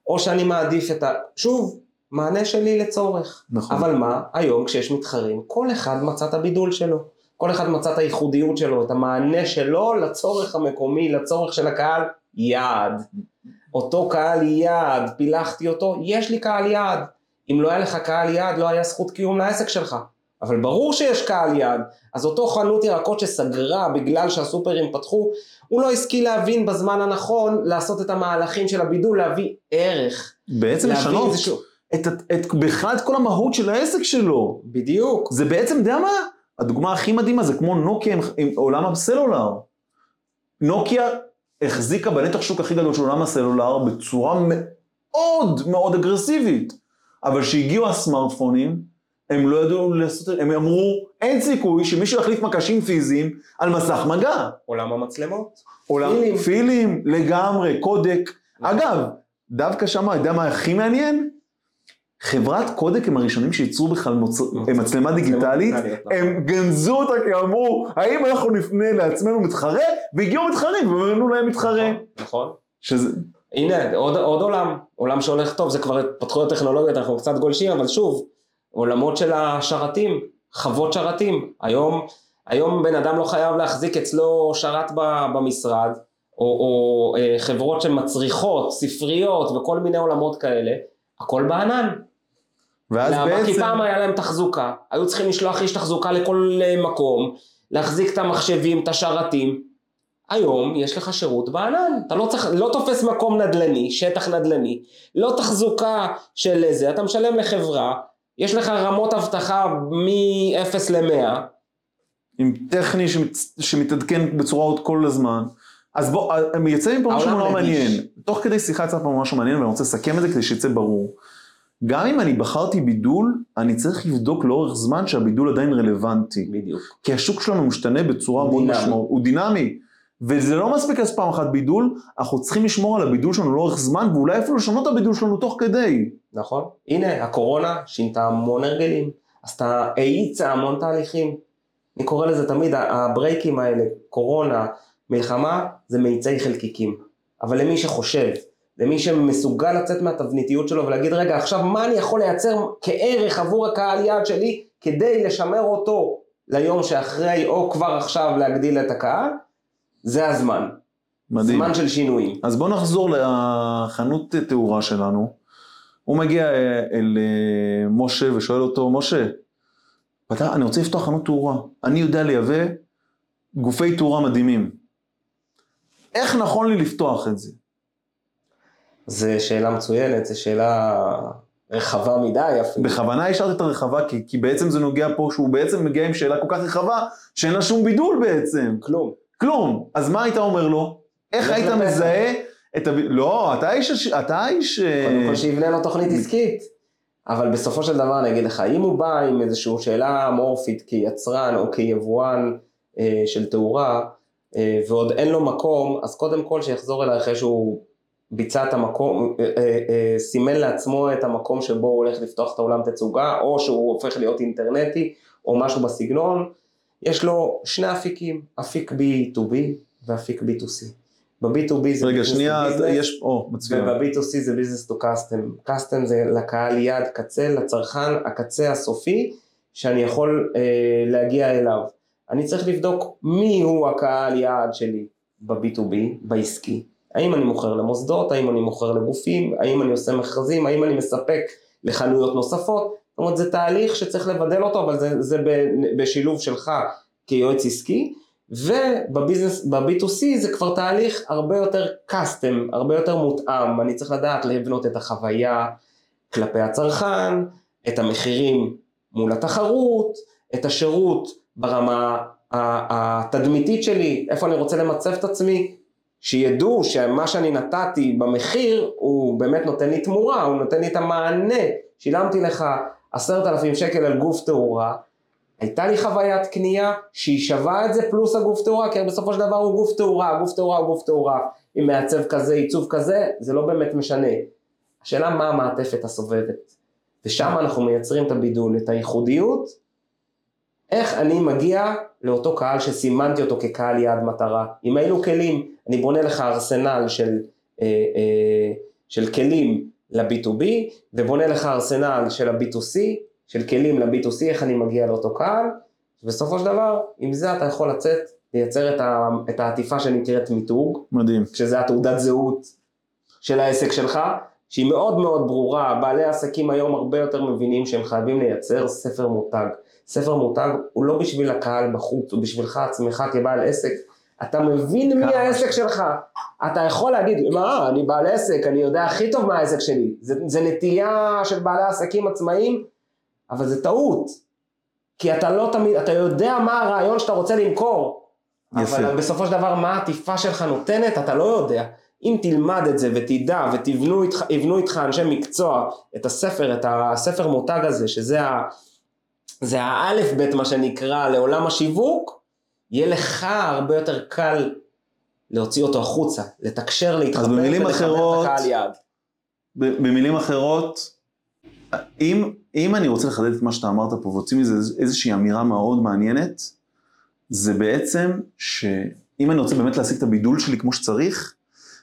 או שאני מעדיף את ה... שוב, מענה שלי לצורך. נכון. אבל מה, היום כשיש מתחרים, כל אחד מצא את הבידול שלו. כל אחד מצא את הייחודיות שלו, את המענה שלו לצורך המקומי, לצורך של הקהל יעד. אותו קהל יעד, פילחתי אותו, יש לי קהל יעד. אם לא היה לך קהל יעד, לא היה זכות קיום לעסק שלך. אבל ברור שיש קהל יעד. אז אותו חנות ירקות שסגרה בגלל שהסופרים פתחו, הוא לא השכיל להבין בזמן הנכון לעשות את המהלכים של הבידול, להביא ערך. בעצם לשנות איזשהו- את, ה- את, בכלל את כל המהות של העסק שלו. בדיוק. זה בעצם, אתה יודע מה? הדוגמה הכי מדהימה זה כמו נוקיה עם, עם עולם הסלולר. נוקיה החזיקה בנתח שוק הכי גדול של עולם הסלולר בצורה מאוד מאוד אגרסיבית. אבל כשהגיעו הסמארטפונים, הם לא ידעו לעשות, הם אמרו, אין סיכוי שמישהו יחליף מקשים פיזיים על מסך מגע. עולם המצלמות. עולם פילים. פילים, לגמרי, קודק. אגב, דווקא שם, אתה יודע מה הכי מעניין? חברת קודק הם הראשונים שייצרו בכלל מוצ... מצלמה דיגיטלית, נכון. הם גנזו אותה כי אמרו, האם אנחנו נפנה לעצמנו מתחרה? והגיעו מתחרים, ואמרנו להם מתחרה. נכון, נכון. שזה, הנה, עוד, עוד עולם, עולם שהולך טוב, זה כבר התפתחויות טכנולוגיות, אנחנו קצת גולשים, אבל שוב, עולמות של השרתים, חוות שרתים. היום, היום בן אדם לא חייב להחזיק אצלו שרת במשרד, או, או אה, חברות שמצריכות, ספריות וכל מיני עולמות כאלה, הכל בענן. ואז למה? כי בעצם, פעם היה להם תחזוקה, היו צריכים לשלוח איש תחזוקה לכל אה, מקום, להחזיק את המחשבים, את השרתים. היום יש לך שירות בענן, אתה לא צריך, לא תופס מקום נדל"ני, שטח נדל"ני, לא תחזוקה של זה, אתה משלם לחברה, יש לך רמות אבטחה מ-0 ל-100, עם טכני שמת, שמתעדכן בצורה עוד כל הזמן. אז בוא, אה, יצא מפה משהו נורא. מעניין. תוך כדי שיחה יצא פה משהו מעניין ואני רוצה לסכם את זה כדי שיצא ברור. גם אם אני בחרתי בידול, אני צריך לבדוק לאורך זמן שהבידול עדיין רלוונטי. בדיוק. כי השוק שלנו משתנה בצורה מאוד. משמעותית, הוא דינמי. וזה לא מספיק לעשות פעם אחת בידול, אנחנו צריכים לשמור על הבידול שלנו לאורך זמן, ואולי אפילו לשנות את הבידול שלנו תוך כדי. נכון? הנה, הקורונה שינתה המון הרגלים, עשתה, האיצה המון תהליכים. אני קורא לזה תמיד, הברייקים האלה, קורונה, מלחמה, זה מאיצי חלקיקים. אבל למי שחושב, למי שמסוגל לצאת מהתבניתיות שלו ולהגיד, רגע, עכשיו מה אני יכול לייצר כערך עבור הקהל יעד שלי, כדי לשמר אותו ליום שאחרי, או כבר עכשיו להגדיל את הקהל, זה הזמן. מדהים. זמן של שינויים. אז בואו נחזור לחנות תאורה שלנו. הוא מגיע אה, אל אה, משה ושואל אותו, משה, אתה, אני רוצה לפתוח חנות תאורה. אני יודע לייבא גופי תאורה מדהימים. איך נכון לי לפתוח את זה? זו שאלה מצוינת, זו שאלה רחבה מדי אפילו. בכוונה השארתי את הרחבה, כי, כי בעצם זה נוגע פה שהוא בעצם מגיע עם שאלה כל כך רחבה, שאין לה שום בידול בעצם. כלום. כלום. אז מה היית אומר לו? איך לך היית. מזהה את ה... לא, אתה איש... אתה איש... אה, קודם כל שיבנה לו תוכנית עסקית. אבל בסופו של דבר אני אגיד לך, אם הוא בא עם איזושהי שאלה אמורפית כיצרן או כיבואן אה, של תאורה, אה, ועוד אין לו מקום, אז קודם כל שיחזור אליי אחרי שהוא ביצע את המקום, אה, אה, אה, סימן לעצמו את המקום שבו הוא הולך לפתוח את האולם תצוגה, או שהוא הופך להיות אינטרנטי, או משהו בסגנון. יש לו שני אפיקים, אפיק B2B ואפיק B2C. ב-B2B זה רגע, שנייה. יש... או, מצוין. וב-B2C זה business to custom. custom זה לקהל יעד קצה, לצרכן הקצה הסופי, שאני יכול אה, להגיע אליו. אני צריך לבדוק מי הוא הקהל יעד שלי ב-B2B, בעסקי. האם אני מוכר למוסדות, האם אני מוכר לגופים, האם אני עושה מכרזים, האם אני מספק לחנויות נוספות. זאת אומרת, זה תהליך שצריך לבדל אותו, אבל זה, זה בשילוב שלך כיועץ עסקי. ובביזנס, ב-B2C זה כבר תהליך הרבה יותר קאסטם, הרבה יותר מותאם, אני צריך לדעת לבנות את החוויה כלפי הצרכן, את המחירים מול התחרות, את השירות ברמה התדמיתית שלי, איפה אני רוצה למצב את עצמי, שידעו שמה שאני נתתי במחיר הוא באמת נותן לי תמורה, הוא נותן לי את המענה. שילמתי לך עשרת אלפים שקל על גוף תאורה, הייתה לי חוויית קנייה שהיא שווה את זה פלוס הגוף תאורה, כי בסופו של דבר הוא גוף תאורה, גוף תאורה הוא גוף תאורה, עם מעצב כזה, עיצוב כזה, זה לא באמת משנה. השאלה מה המעטפת הסובבת. ושם אנחנו מייצרים את הבידול, את הייחודיות, איך אני מגיע לאותו קהל שסימנתי אותו כקהל יעד מטרה, עם אילו כלים, אני בונה לך ארסנל של, אה, אה, של כלים ל-B2B, ובונה לך ארסנל של ה-B2C, של כלים ל-B2C, איך אני מגיע לאותו קהל, ובסופו של דבר, עם זה אתה יכול לצאת, לייצר את, ה, את העטיפה שנקראת מיתוג, מדהים. שזה התעודת זהות של העסק שלך, שהיא מאוד מאוד ברורה, בעלי העסקים היום הרבה יותר מבינים שהם חייבים לייצר ספר מותג. ספר מותג הוא לא בשביל הקהל בחוץ, הוא בשבילך עצמך כבעל עסק. אתה מבין מי העסק שלך. אתה יכול להגיד, מה, אני בעל עסק, אני יודע הכי טוב מה העסק שלי. זה, זה נטייה של בעלי עסקים עצמאיים, אבל זה טעות. כי אתה לא תמיד, אתה יודע מה הרעיון שאתה רוצה למכור. יפה. אבל בסופו של דבר, מה העטיפה שלך נותנת, אתה לא יודע. אם תלמד את זה ותדע ותבנו איתך, איתך אנשי מקצוע את הספר, את הספר מותג הזה, שזה ה, זה האלף בית מה שנקרא לעולם השיווק, יהיה לך הרבה יותר קל להוציא אותו החוצה, לתקשר, להתחבר במילים ולחבר אחרות- את הקהל יעד. במילים אחרות, אם, אם אני רוצה לחדד את מה שאתה אמרת פה והוציא מזה איז- איזושהי אמירה מאוד מעניינת, זה בעצם שאם אני רוצה באמת להשיג את הבידול שלי כמו שצריך,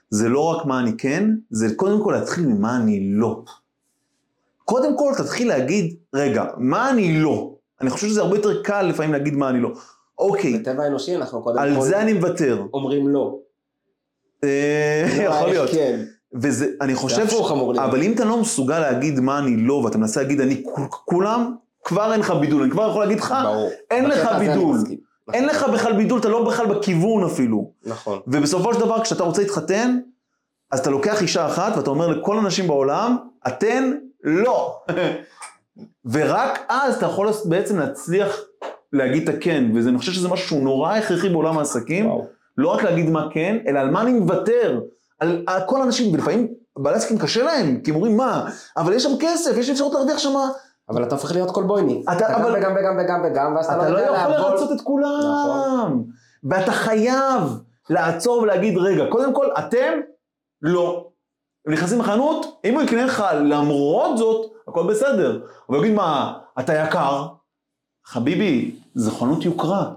זה לא רק מה אני כן, זה קודם כל להתחיל ממה אני לא. קודם כל תתחיל להגיד, רגע, מה אני לא? אני חושב שזה הרבה יותר קל לפעמים להגיד מה אני לא. אוקיי, בטבע האנושי אנחנו קודם על כל זה אני מוותר. אומרים לא. אה, לא, יכול להיות. כן. וזה, אני חושב, הפוך אמור להיות. אבל אם אתה לא מסוגל להגיד מה אני לא, ואתה מנסה להגיד אני כולם, כבר אין לך בידול, אני כבר יכול להגיד לך. אין לך בידול. אין לך בכלל בידול, אתה לא בכלל בכיוון אפילו. נכון. ובסופו של דבר, כשאתה רוצה להתחתן, אז אתה לוקח אישה אחת ואתה אומר לכל הנשים בעולם, אתן לא. ורק אז אתה יכול בעצם להצליח להגיד את הכן, ואני חושב שזה משהו שהוא נורא הכרחי בעולם העסקים. וואו. לא רק להגיד מה כן, אלא על מה אני מוותר. על, על כל האנשים, ולפעמים בעלי עסקים קשה להם, כי הם אומרים מה, אבל יש שם כסף, יש אפשרות להרוויח שם, אבל אתה הופך להיות קולבויני. אתה- אתה גם וגם וגם וגם וגם, ואז אתה אתה לא לא יודע יכול לעבוד. לרצות את כולם. נכון. ואתה חייב לעצור ולהגיד, רגע, קודם כל, אתם לא. הם נכנסים לחנות, אם הוא יקנה לך למרות זאת, הכל בסדר. הוא יגיד, מה, אתה יקר? חביבי, זה חנות יוקרה.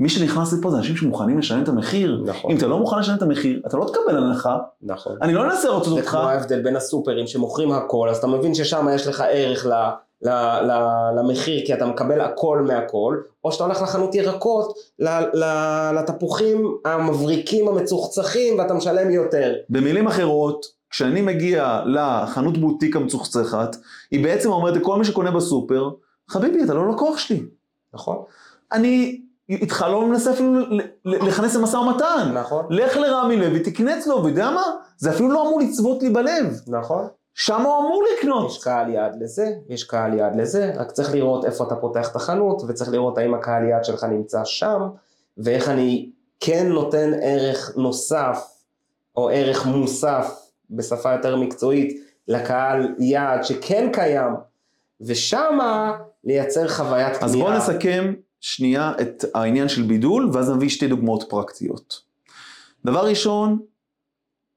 מי שנכנס לפה זה אנשים שמוכנים לשלם את המחיר. נכון. אם אתה לא מוכן לשלם את המחיר, אתה לא תקבל הנחה. נכון. אני לא אנסה לרצות זה אותך. כמו ההבדל בין הסופרים שמוכרים הכל, אז אתה מבין ששם יש לך ערך ל, ל, ל, למחיר כי אתה מקבל הכל מהכל, או שאתה הולך לחנות ירקות, ל, ל, לתפוחים המבריקים המצוחצחים ואתה משלם יותר. במילים אחרות, כשאני מגיע לחנות בוטיק המצוחצחת, היא בעצם אומרת לכל מי שקונה בסופר, חביבי, אתה לא לקוח שלי. נכון? אני איתך לא מנסה אפילו ל- ל- לכנס למשא ומתן. נכון. לך לרמי לוי, תקנה אצלו, ויודע מה? זה אפילו לא אמור לצבות לי בלב. נכון. שם הוא אמור לקנות. יש קהל יעד לזה, יש קהל יעד לזה, רק צריך לראות איפה אתה פותח את החנות, וצריך לראות האם הקהל יעד שלך נמצא שם, ואיך אני כן נותן ערך נוסף, או ערך מוסף, בשפה יותר מקצועית, לקהל יעד שכן קיים, ושמה לייצר חוויית קנייה. אז בואו נסכם שנייה את העניין של בידול, ואז נביא שתי דוגמאות פרקטיות. דבר ראשון,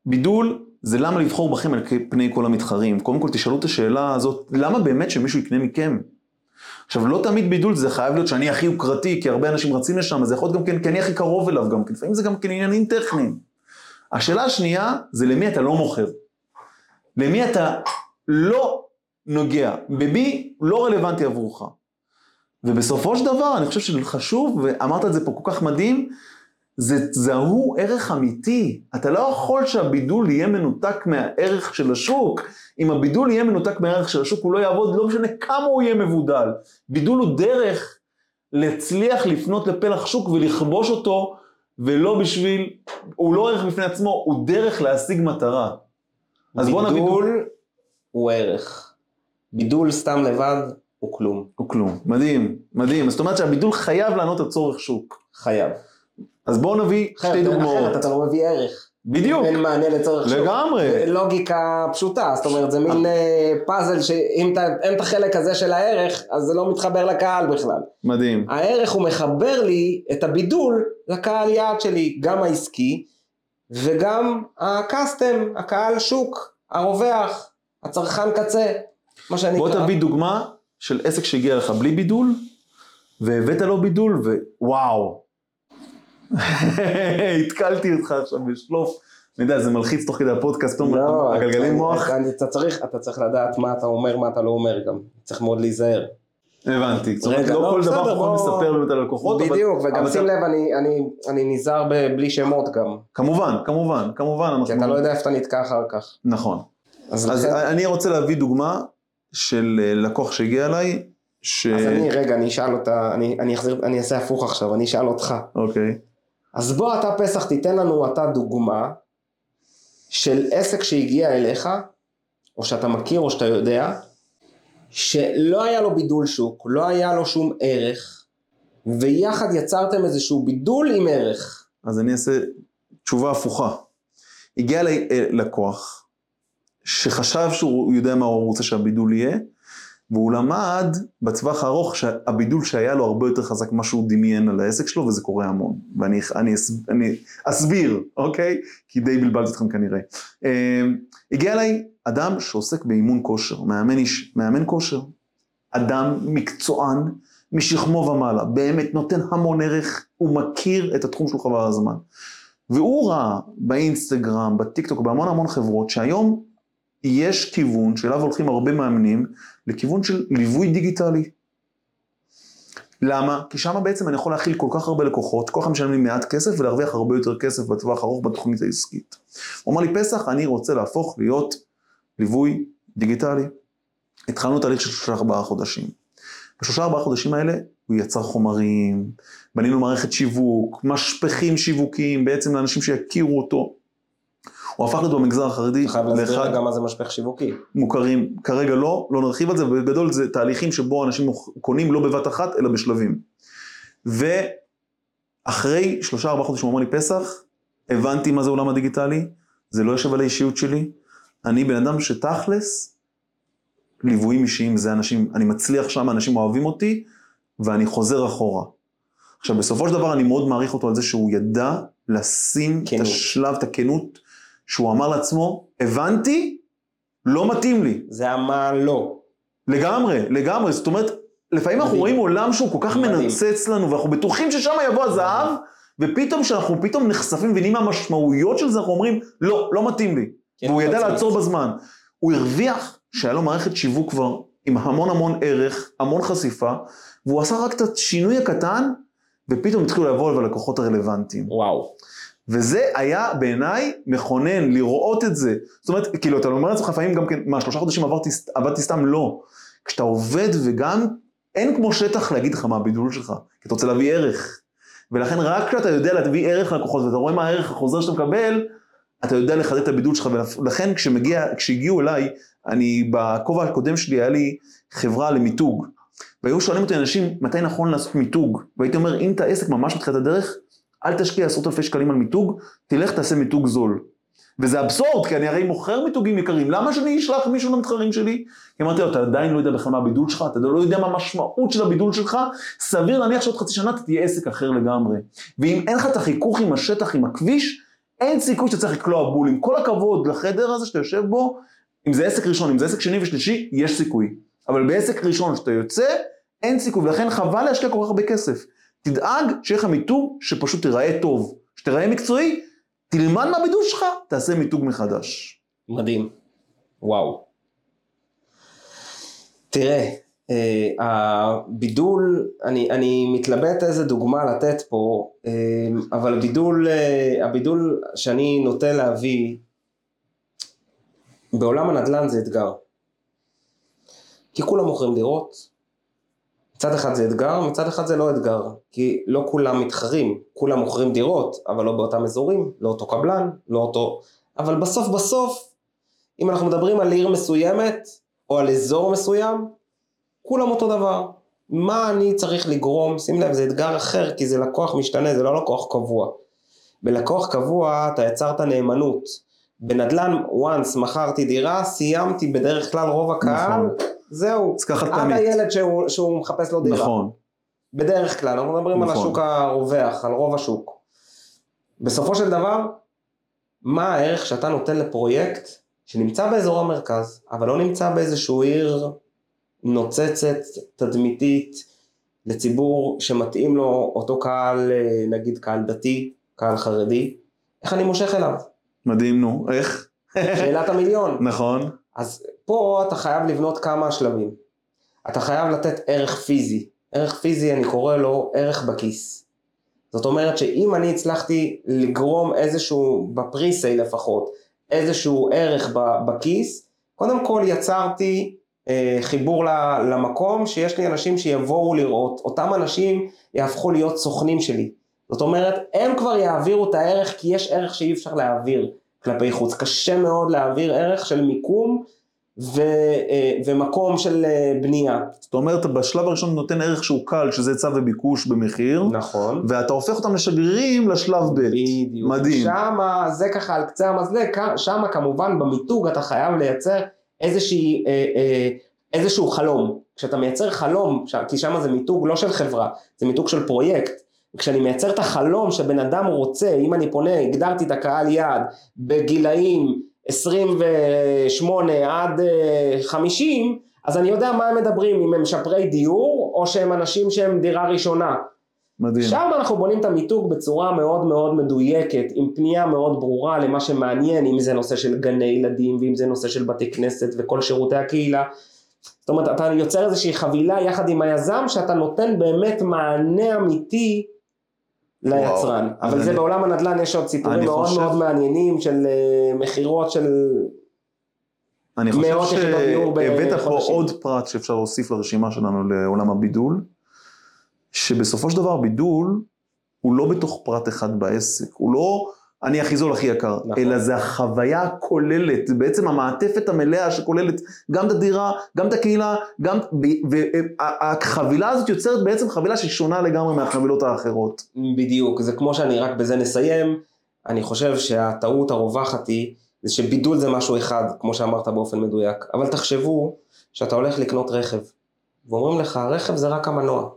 בידול זה למה לבחור בכם על פני כל המתחרים. קודם כל תשאלו את השאלה הזאת, למה באמת שמישהו יקנה מכם? עכשיו, לא תמיד בידול זה חייב להיות שאני הכי יוקרתי, כי הרבה אנשים רצים לשם, אז זה יכול להיות גם כן, כי אני הכי קרוב אליו גם כן, לפעמים זה גם כן עניינים טכניים. השאלה השנייה, זה למי אתה לא מוכר. למי אתה לא נוגע, במי לא רלוונטי עבורך. ובסופו של דבר, אני חושב שחשוב, ואמרת את זה פה כל כך מדהים, זה זהו ערך אמיתי. אתה לא יכול שהבידול יהיה מנותק מהערך של השוק. אם הבידול יהיה מנותק מהערך של השוק, הוא לא יעבוד, לא משנה כמה הוא יהיה מבודל. בידול הוא דרך להצליח לפנות לפלח שוק ולכבוש אותו, ולא בשביל, הוא לא ערך בפני עצמו, הוא דרך להשיג מטרה. אז בוא. בידול הוא ערך. בידול סתם לבד הוא כלום. הוא כלום. מדהים, מדהים. זאת אומרת שהבידול חייב לענות על צורך שוק. חייב. אז בואו נביא אחרת, שתי דוגמאות. אחרת אתה לא מביא ערך. בדיוק, אין מענה לצורך שוק. לגמרי. לוגיקה פשוטה, זאת אומרת זה מין אה, פאזל שאם אתה- אין את החלק הזה של הערך, אז זה לא מתחבר לקהל בכלל. מדהים. הערך הוא מחבר לי את הבידול לקהל יעד שלי, גם העסקי וגם הקאסטם, הקהל שוק, הרווח, הצרכן קצה, מה שאני בוא תביא דוגמה של עסק שהגיע לך בלי בידול, והבאת לו בידול, ווואו. התקלתי אותך עכשיו בשלוף. אני יודע, זה מלחיץ תוך כדי הפודקאסט, פתאום לא, הגלגלי מוח. אתה, אתה, צריך, אתה צריך לדעת מה אתה אומר, מה אתה לא אומר גם. צריך מאוד להיזהר. הבנתי. זאת אומרת, לא לא, כל דבר בסדר, יכולים בוא- לספר באמת על הלקוחות, אבל... בדיוק, וגם אבל שים אתה- לב, אני, אני, אני נזהר בלי שמות גם. כמובן, כמובן, כמובן. כי אנחנו- אתה לא יודע איפה אתה נתקע אחר כך. נכון. אז, אז לכן, אני רוצה להביא דוגמה של אה, לקוח שהגיע אליי, ש... אז אני, רגע, אני אשאל אותה, אני, אני אחזיר, אני אעשה הפוך עכשיו, אני אשאל אותך. אוקיי. אז בוא אתה פסח תיתן לנו אתה דוגמה של עסק שהגיע אליך, או שאתה מכיר או שאתה יודע, שלא היה לו בידול שוק, לא היה לו שום ערך, ויחד יצרתם איזשהו בידול עם ערך. אז אני אעשה תשובה הפוכה. הגיע אליי אה, לקוח, שחשב שהוא יודע מה הוא רוצה שהבידול יהיה, והוא למד בטווח הארוך שהבידול שהיה לו הרבה יותר חזק ממה שהוא דמיין על העסק שלו, וזה קורה המון. ואני אני, אני אסביר, אוקיי? כי די בלבלתי אתכם כנראה. אה, הגיע אליי אדם שעוסק באימון כושר, מאמן, איש, מאמן כושר. אדם מקצוען משכמו ומעלה, באמת נותן המון ערך, הוא מכיר את התחום שלו חבל הזמן. והוא ראה באינסטגרם, בטיקטוק, בהמון המון חברות, שהיום יש כיוון שאליו הולכים הרבה מאמנים, לכיוון של ליווי דיגיטלי. למה? כי שם בעצם אני יכול להכיל כל כך הרבה לקוחות, כל משלם לי מעט כסף ולהרוויח הרבה יותר כסף בטווח הארוך בתוכנית העסקית. הוא אמר לי, פסח, אני רוצה להפוך להיות ליווי דיגיטלי. התחלנו תהליך של שלושה ארבעה חודשים. בשלושה ארבעה חודשים האלה הוא יצר חומרים, בנינו מערכת שיווק, משפכים שיווקיים בעצם לאנשים שיכירו אותו. הוא הפך להיות במגזר החרדי אתה חייב להסביר לאחד גם מה זה משפך שיווקי. מוכרים, כרגע לא, לא נרחיב על זה, אבל בגדול זה תהליכים שבו אנשים קונים לא בבת אחת אלא בשלבים. ואחרי שלושה ארבעה חודשים אמר לי פסח, הבנתי מה זה עולם הדיגיטלי, זה לא יושב על האישיות שלי, אני בן אדם שתכלס, ליוויים אישיים זה אנשים, אני מצליח שם, אנשים אוהבים אותי, ואני חוזר אחורה. עכשיו בסופו של דבר אני מאוד מעריך אותו על זה שהוא ידע לשים כנות. את השלב, את הכנות, שהוא אמר לעצמו, הבנתי, לא מתאים לי. זה המה לא. לגמרי, לגמרי, זאת אומרת, לפעמים אנחנו מדהים. רואים עולם שהוא כל כך מדהים. מנצץ לנו, ואנחנו בטוחים ששם יבוא הזהב, ופתאום כשאנחנו פתאום נחשפים ומבינים מה המשמעויות של זה, אנחנו אומרים, לא, לא מתאים לי. כן, והוא ידע. לעצור בזמן. הוא הרוויח שהיה לו מערכת שיווק כבר עם המון המון ערך, המון חשיפה, והוא עשה רק את השינוי הקטן, ופתאום התחילו לבוא אליו הלקוחות הרלוונטיים. וואו. וזה היה בעיניי מכונן לראות את זה. זאת אומרת, כאילו, אתה אומר לעצמך לפעמים גם כן, מה, שלושה חודשים עברתי, עבדתי סתם? לא. כשאתה עובד וגם אין כמו שטח להגיד לך מה הבידול שלך, כי אתה רוצה להביא ערך. ולכן רק כשאתה יודע להביא ערך ללקוחות ואתה רואה מה הערך החוזר שאתה מקבל, אתה יודע לחדד את הבידול שלך, ולכן כשמגיע, כשהגיעו אליי, אני, בכובע הקודם שלי היה לי חברה למיתוג. והיו שואלים אותי אנשים, מתי נכון לעשות מיתוג? והייתי אומר, אם אתה עסק ממש מתחילת הדרך, אל תשקיע עשרות אלפי שקלים על מיתוג, תלך תעשה מיתוג זול. וזה אבסורד, כי אני הרי מוכר מיתוגים יקרים, למה שאני אשלח מישהו למתחרים שלי? כי אמרתי לו, אתה עדיין לא יודע בכלל מה הבידול שלך, אתה לא יודע מה המשמעות של הבידול שלך, סביר להניח שעוד חצי שנה אתה תהיה עסק אחר לגמרי. ואם אין לך את החיכוך עם השטח, עם הכביש, אין סיכוי שאתה צריך לקלוע בול. עם כל הכבוד לחדר הזה שאתה יושב בו, אם זה עסק ראשון, אם זה עסק שני ושלישי, יש סיכוי. אבל בעסק ראשון שאתה יוצא, אין סיכוי, ולכן חבל להשקיע כל כך הרבה כסף. תדאג שיהיה לך מיתוג שפשוט תיראה טוב, שתיראה מקצועי, תלמד מהבידול שלך, תעשה מיתוג מחדש. מדהים. וואו. תראה, אה, הבידול, אני, אני מתלבט איזה דוגמה לתת פה, אה, אבל הבידול, אה, הבידול שאני נוטה להביא, בעולם הנדל"ן זה אתגר. כי כולם מוכרים דירות, מצד אחד זה אתגר, מצד אחד זה לא אתגר, כי לא כולם מתחרים, כולם מוכרים דירות, אבל לא באותם אזורים, לא אותו קבלן, לא אותו... אבל בסוף בסוף, אם אנחנו מדברים על עיר מסוימת, או על אזור מסוים, כולם אותו דבר. מה אני צריך לגרום, שים לב, זה אתגר אחר, כי זה לקוח משתנה, זה לא לקוח קבוע. בלקוח קבוע אתה יצרת נאמנות. בנדל"ן, once מכרתי דירה, סיימתי בדרך כלל רוב הקהל, נכון. זהו, עסקה חד עד. הילד שהוא, שהוא מחפש לו דירה. נכון. בדרך כלל, אנחנו מדברים על נכון. השוק הרווח, על רוב השוק. בסופו של דבר, מה הערך שאתה נותן לפרויקט שנמצא באזור המרכז, אבל לא נמצא באיזשהו עיר נוצצת, תדמיתית, לציבור שמתאים לו אותו קהל, נגיד קהל דתי, קהל חרדי, איך אני מושך אליו? מדהים, נו. איך? שאלת המיליון. נכון. אז פה אתה חייב לבנות כמה שלבים. אתה חייב לתת ערך פיזי. ערך פיזי אני קורא לו ערך בכיס. זאת אומרת שאם אני הצלחתי לגרום איזשהו, בפריסי לפחות, איזשהו ערך בכיס, קודם כל יצרתי אה, חיבור למקום שיש לי אנשים שיבואו לראות, אותם אנשים יהפכו להיות סוכנים שלי. זאת אומרת, הם כבר יעבירו את הערך כי יש ערך שאי אפשר להעביר כלפי חוץ. קשה מאוד להעביר ערך של מיקום ו, אה, ומקום של אה, בנייה. זאת אומרת, בשלב הראשון נותן ערך שהוא קל, שזה היצע וביקוש במחיר, נכון. ואתה הופך אותם לשגרירים לשלב ב'. בדיוק. מדהים. שמה, זה ככה על קצה המזלג, שמה כמובן במיתוג אתה חייב לייצר איזושהי, אה, אה, איזשהו חלום. כשאתה מייצר חלום, כי שמה זה מיתוג לא של חברה, זה מיתוג של פרויקט. כשאני מייצר את החלום שבן אדם רוצה, אם אני פונה, הגדרתי את הקהל יעד בגילאים 28 עד אה, 50, אז אני יודע מה הם מדברים, אם הם משפרי דיור, או שהם אנשים שהם דירה ראשונה. מדהים. שם אנחנו בונים את המיתוג בצורה מאוד מאוד מדויקת, עם פנייה מאוד ברורה למה שמעניין, אם זה נושא של גני ילדים, ואם זה נושא של בתי כנסת וכל שירותי הקהילה. זאת אומרת, אתה יוצר איזושהי חבילה יחד עם היזם, שאתה נותן באמת מענה אמיתי ליצרן. וואו, אבל זה אני- בעולם הנדל"ן יש עוד סיפורים מאוד חושב- מאוד מעניינים של אה, מכירות של... אני חושב שהבאת פה. עוד פרט שאפשר להוסיף לרשימה שלנו לעולם הבידול, שבסופו של דבר בידול הוא לא בתוך פרט אחד בעסק, הוא לא אני הכי זול הכי יקר, נכון. אלא זה החוויה הכוללת, זה בעצם המעטפת המלאה שכוללת גם את הדירה, גם את הקהילה, גם, והחבילה הזאת יוצרת בעצם חבילה ששונה לגמרי מהחבילות האחרות. בדיוק, זה כמו שאני רק בזה נסיים, אני חושב שהטעות הרווחת היא, זה שבידול זה משהו אחד, כמו שאמרת באופן מדויק, אבל תחשבו שאתה הולך לקנות רכב, ואומרים לך, רכב זה רק המנוע.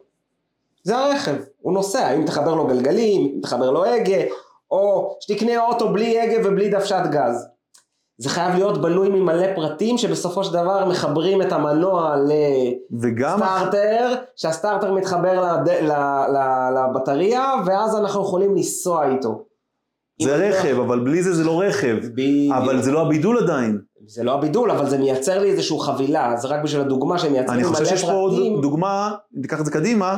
זה הרכב, הוא נוסע, אם תחבר לו גלגלים, אם תחבר לו הגה, או שתקנה אוטו בלי הגה ובלי דוושת גז. זה חייב להיות בנוי ממלא פרטים שבסופו של דבר מחברים את המנוע ל... וגם, סטארטר, שהסטארטר מתחבר לד... ל... ל... לבטריה, ואז אנחנו יכולים לנסוע איתו. זה רכב, אבל בלי זה זה לא רכב, בדיוק. אבל זה לא הבידול עדיין. זה לא הבידול, אבל זה מייצר לי איזושהי חבילה, זה רק בשביל הדוגמה שהם מייצרים אני מלא חושב שיש פה עוד פרטים. דוגמה, ניקח את זה קדימה,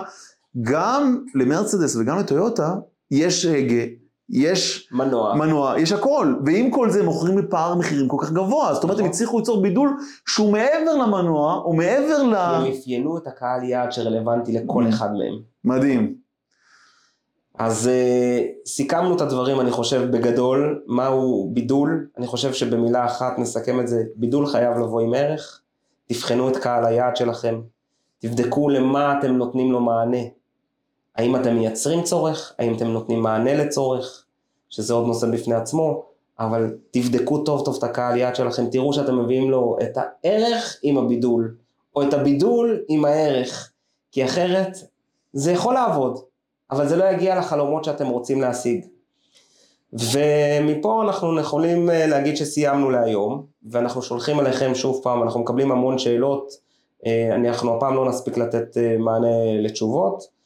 גם למרצדס וגם לטויוטה יש הגה, יש מנוע. מנוע, יש הכל, ועם כל זה מוכרים בפער מחירים כל כך גבוה, זאת אומרת הם נכון. הצליחו ליצור בידול שהוא מעבר למנוע, הוא מעבר ל... הם אפיינו את הקהל יעד שרלוונטי לכל Mm. אחד מהם. מדהים. אז uh, סיכמנו את הדברים, אני חושב, בגדול, מהו בידול. אני חושב שבמילה אחת נסכם את זה, בידול חייב לבוא עם ערך. תבחנו את קהל היעד שלכם, תבדקו למה אתם נותנים לו מענה. האם אתם מייצרים צורך, האם אתם נותנים מענה לצורך, שזה עוד נושא בפני עצמו, אבל תבדקו טוב טוב את הקהל יעד שלכם, תראו שאתם מביאים לו את הערך עם הבידול, או את הבידול עם הערך, כי אחרת זה יכול לעבוד, אבל זה לא יגיע לחלומות שאתם רוצים להשיג. ומפה אנחנו יכולים אה, להגיד שסיימנו להיום, ואנחנו שולחים אליכם שוב פעם, אנחנו מקבלים המון שאלות, אה, אנחנו הפעם לא נספיק לתת אה, מענה לתשובות,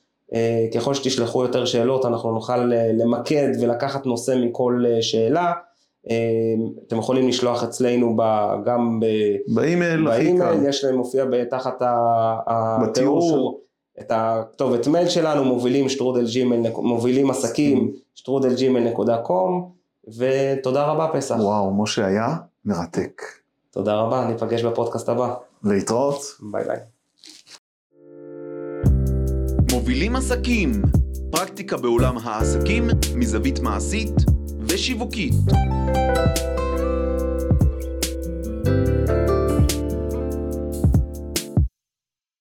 ככל שתשלחו יותר שאלות אנחנו נוכל אה, למקד ולקחת נושא מכל אה, שאלה, אה, אתם יכולים לשלוח אצלנו ב- גם ב... באימייל. באימייל יש להם מופיע תחת התיאור את הכתובת מייל שלנו מובילים שטרודל Gmail מובילים עסקים שטרודל Gmail נקודה com ותודה רבה פסח וואו, משה היה מרתק. תודה רבה ניפגש בפודקאסט הבא להתראות. ביי ביי מובילים עסקים, פרקטיקה בעולם העסקים מזווית מעשית ושיווקית.